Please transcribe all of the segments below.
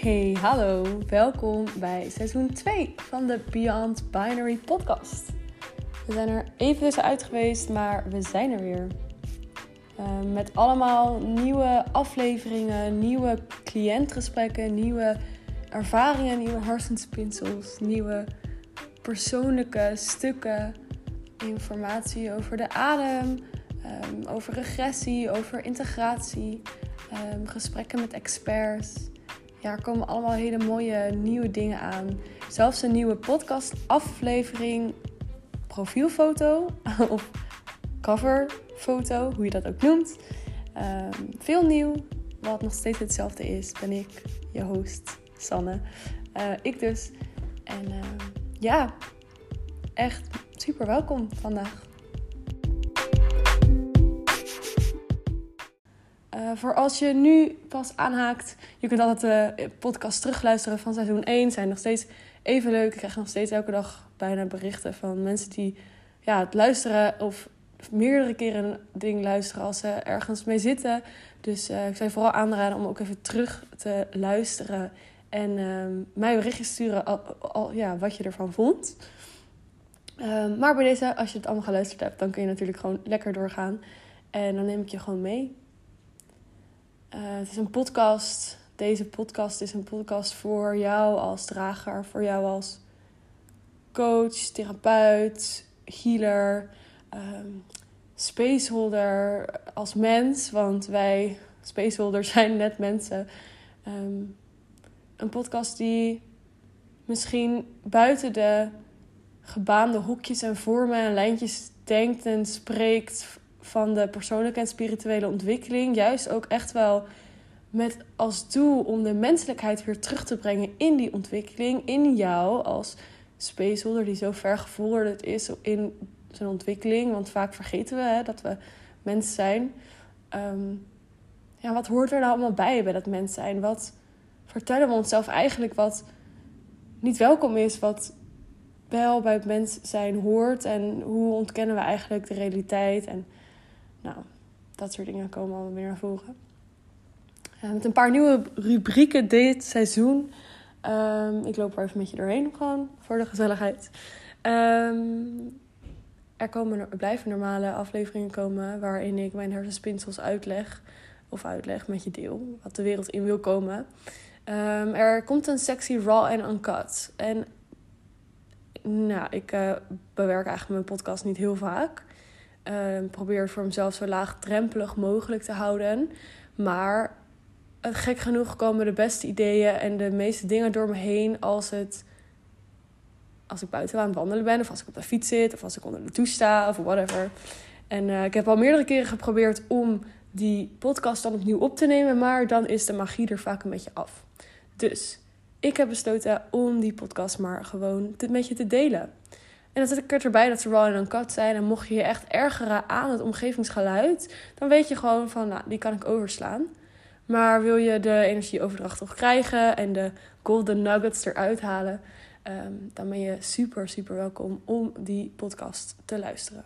Hey, hallo. Welkom bij seizoen 2 van de Beyond Binary podcast. We zijn er even tussenuit geweest, maar we zijn er weer. Uh, met allemaal nieuwe afleveringen, nieuwe cliëntgesprekken, nieuwe ervaringen, nieuwe hersenspinsels, nieuwe persoonlijke stukken, informatie over de adem, um, over regressie, over integratie, um, gesprekken met experts. Ja, er komen allemaal hele mooie nieuwe dingen aan. Zelfs een nieuwe podcast aflevering, profielfoto of coverfoto, hoe je dat ook noemt. Um, veel nieuw, wat nog steeds hetzelfde is, ben ik, je host Sanne. Uh, ik dus. En uh, ja, echt super welkom vandaag. Uh, voor als je nu pas aanhaakt, je kunt altijd de podcast terugluisteren van seizoen 1. Zijn nog steeds even leuk. Ik krijg nog steeds elke dag bijna berichten van mensen die ja, het luisteren of meerdere keren een ding luisteren als ze ergens mee zitten. Dus uh, ik zou je vooral aanraden om ook even terug te luisteren en uh, mij berichtjes sturen al, ja, wat je ervan vond. Uh, maar bij deze, als je het allemaal geluisterd hebt, dan kun je natuurlijk gewoon lekker doorgaan. En dan neem ik je gewoon mee. Uh, het is een podcast. Deze podcast is een podcast voor jou als drager, voor jou als coach, therapeut, healer, um, spaceholder, als mens. Want wij, spaceholders, zijn net mensen. Um, een podcast die misschien buiten de gebaande hoekjes en vormen en lijntjes denkt en spreekt van de persoonlijke en spirituele ontwikkeling. Juist ook echt wel met als doel om de menselijkheid weer terug te brengen in die ontwikkeling. In jou als spaceholder die zo ver gevorderd is in zijn ontwikkeling. Want vaak vergeten we hè, dat we mens zijn. Um, ja, wat hoort er nou allemaal bij bij dat mens zijn? Wat vertellen we onszelf eigenlijk wat niet welkom is, wat wel bij het mens zijn hoort en hoe ontkennen we eigenlijk de realiteit en nou, dat soort dingen komen allemaal weer naar voren. Uh, met een paar nieuwe rubrieken dit seizoen. Um, ik loop er even met je doorheen, gewoon voor de gezelligheid. Um, er, komen, blijven normale afleveringen komen waarin ik mijn hersenspinsels uitleg. Of uitleg met je deel, wat de wereld in wil komen. Um, er komt een sectie raw en uncut. En nou, ik uh, bewerk eigenlijk mijn podcast niet heel vaak. Uh, probeer het voor mezelf zo laagdrempelig mogelijk te houden. Maar gek genoeg komen de beste ideeën en de meeste dingen door me heen als het. Als ik buiten aan het wandelen ben, of als ik op de fiets zit, of als ik onder de douche sta, of whatever. En uh, ik heb al meerdere keren geprobeerd om die podcast dan opnieuw op te nemen, maar dan is de magie er vaak een beetje af. Dus ik heb besloten om die podcast maar gewoon met je te delen. En dan zet ik erbij dat ze raw en uncut zijn. En mocht je je echt ergeren aan het omgevingsgeluid, dan weet je gewoon van, nou, die kan ik overslaan. Maar wil je de energieoverdracht toch krijgen en de golden nuggets eruit halen, um, dan ben je super, super welkom om die podcast te luisteren.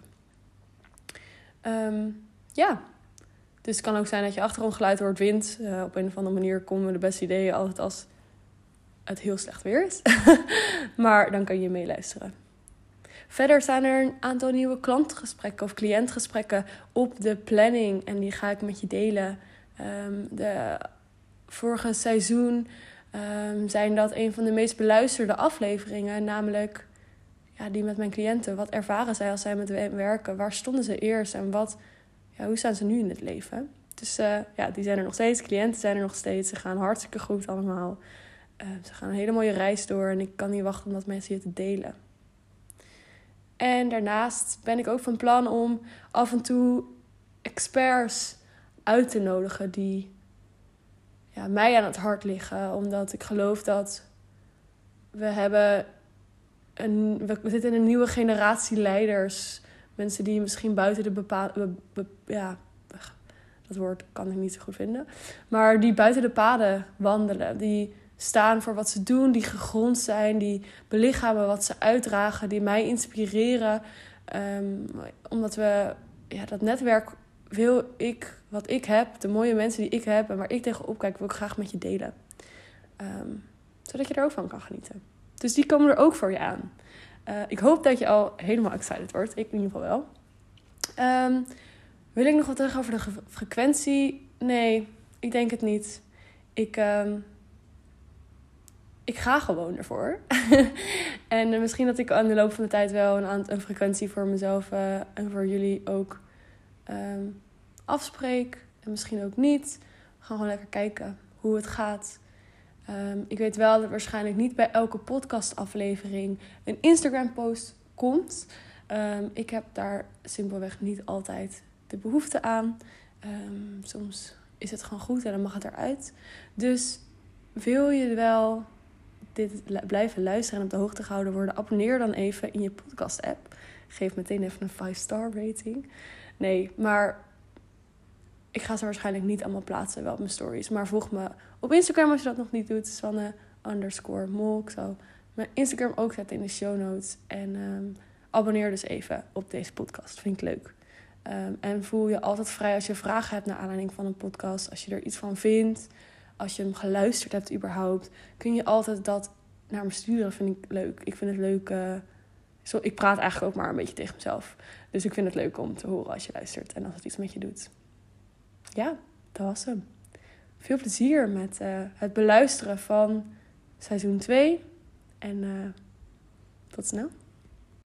Um, ja, dus het kan ook zijn dat je achtergrondgeluid hoort, wind. Uh, op een of andere manier komen de beste ideeën altijd als het heel slecht weer is. maar dan kan je meeluisteren. Verder zijn er een aantal nieuwe klantgesprekken of cliëntgesprekken op de planning. En die ga ik met je delen. Um, de vorige seizoen um, zijn dat een van de meest beluisterde afleveringen. Namelijk ja, die met mijn cliënten. Wat ervaren zij als zij met werken? Waar stonden ze eerst? En wat ja, hoe staan ze nu in het leven? Dus uh, ja, die zijn er nog steeds. Cliënten zijn er nog steeds. Ze gaan hartstikke goed allemaal. Uh, ze gaan een hele mooie reis door. En ik kan niet wachten om dat mensen hier te delen. En daarnaast ben ik ook van plan om af en toe experts uit te nodigen die ja, mij aan het hart liggen. Omdat ik geloof dat we hebben een, we zitten in een nieuwe generatie leiders Mensen die misschien buiten de bepaalde. ja, dat woord kan ik niet zo goed vinden. Maar die buiten de paden wandelen. Die staan voor wat ze doen, die gegrond zijn, die belichamen wat ze uitdragen, die mij inspireren. Um, omdat we ja, dat netwerk wil ik, wat ik heb, de mooie mensen die ik heb en waar ik tegenop kijk, wil ik graag met je delen. Ehm, zodat je er ook van kan genieten. Dus die komen er ook voor je aan. Eh, ik hoop dat je al helemaal excited wordt. Ik in ieder geval wel. Ehm, wil ik nog wat zeggen over de frequentie? Nee, ik denk het niet. Ik, ehm, ik ga gewoon ervoor. en uh, misschien dat ik aan de loop van de tijd wel een, een frequentie voor mezelf uh, en voor jullie ook um, afspreek. En misschien ook niet. Gaan gewoon lekker kijken hoe het gaat. Um, ik weet wel dat waarschijnlijk niet bij elke podcastaflevering een Instagram-post komt. Um, ik heb daar simpelweg niet altijd de behoefte aan. soms is het gewoon goed en dan mag het eruit. Dus wil je wel dit blijven luisteren en op de hoogte gehouden worden, abonneer dan even in je podcast-app. Geef meteen even een 5-star rating. Nee, maar ik ga ze waarschijnlijk niet allemaal plaatsen, wel op mijn stories. Maar volg me op Instagram als je dat nog niet doet. Sanne underscore mol. Ik zal mijn Instagram ook zetten in de show notes. En um, abonneer dus even op deze podcast. Vind ik leuk. Um, en voel je altijd vrij als je vragen hebt naar aanleiding van een podcast. Als je er iets van vindt. Als je hem geluisterd hebt überhaupt. Kun je altijd dat naar me sturen. Vind ik leuk. Ik vind het leuk... Uh, zo, ik praat eigenlijk ook maar een beetje tegen mezelf. Dus ik vind het leuk om te horen als je luistert. En als het iets met je doet. Ja, dat was hem. Veel plezier met uh, het beluisteren van seizoen 2. En uh, tot snel.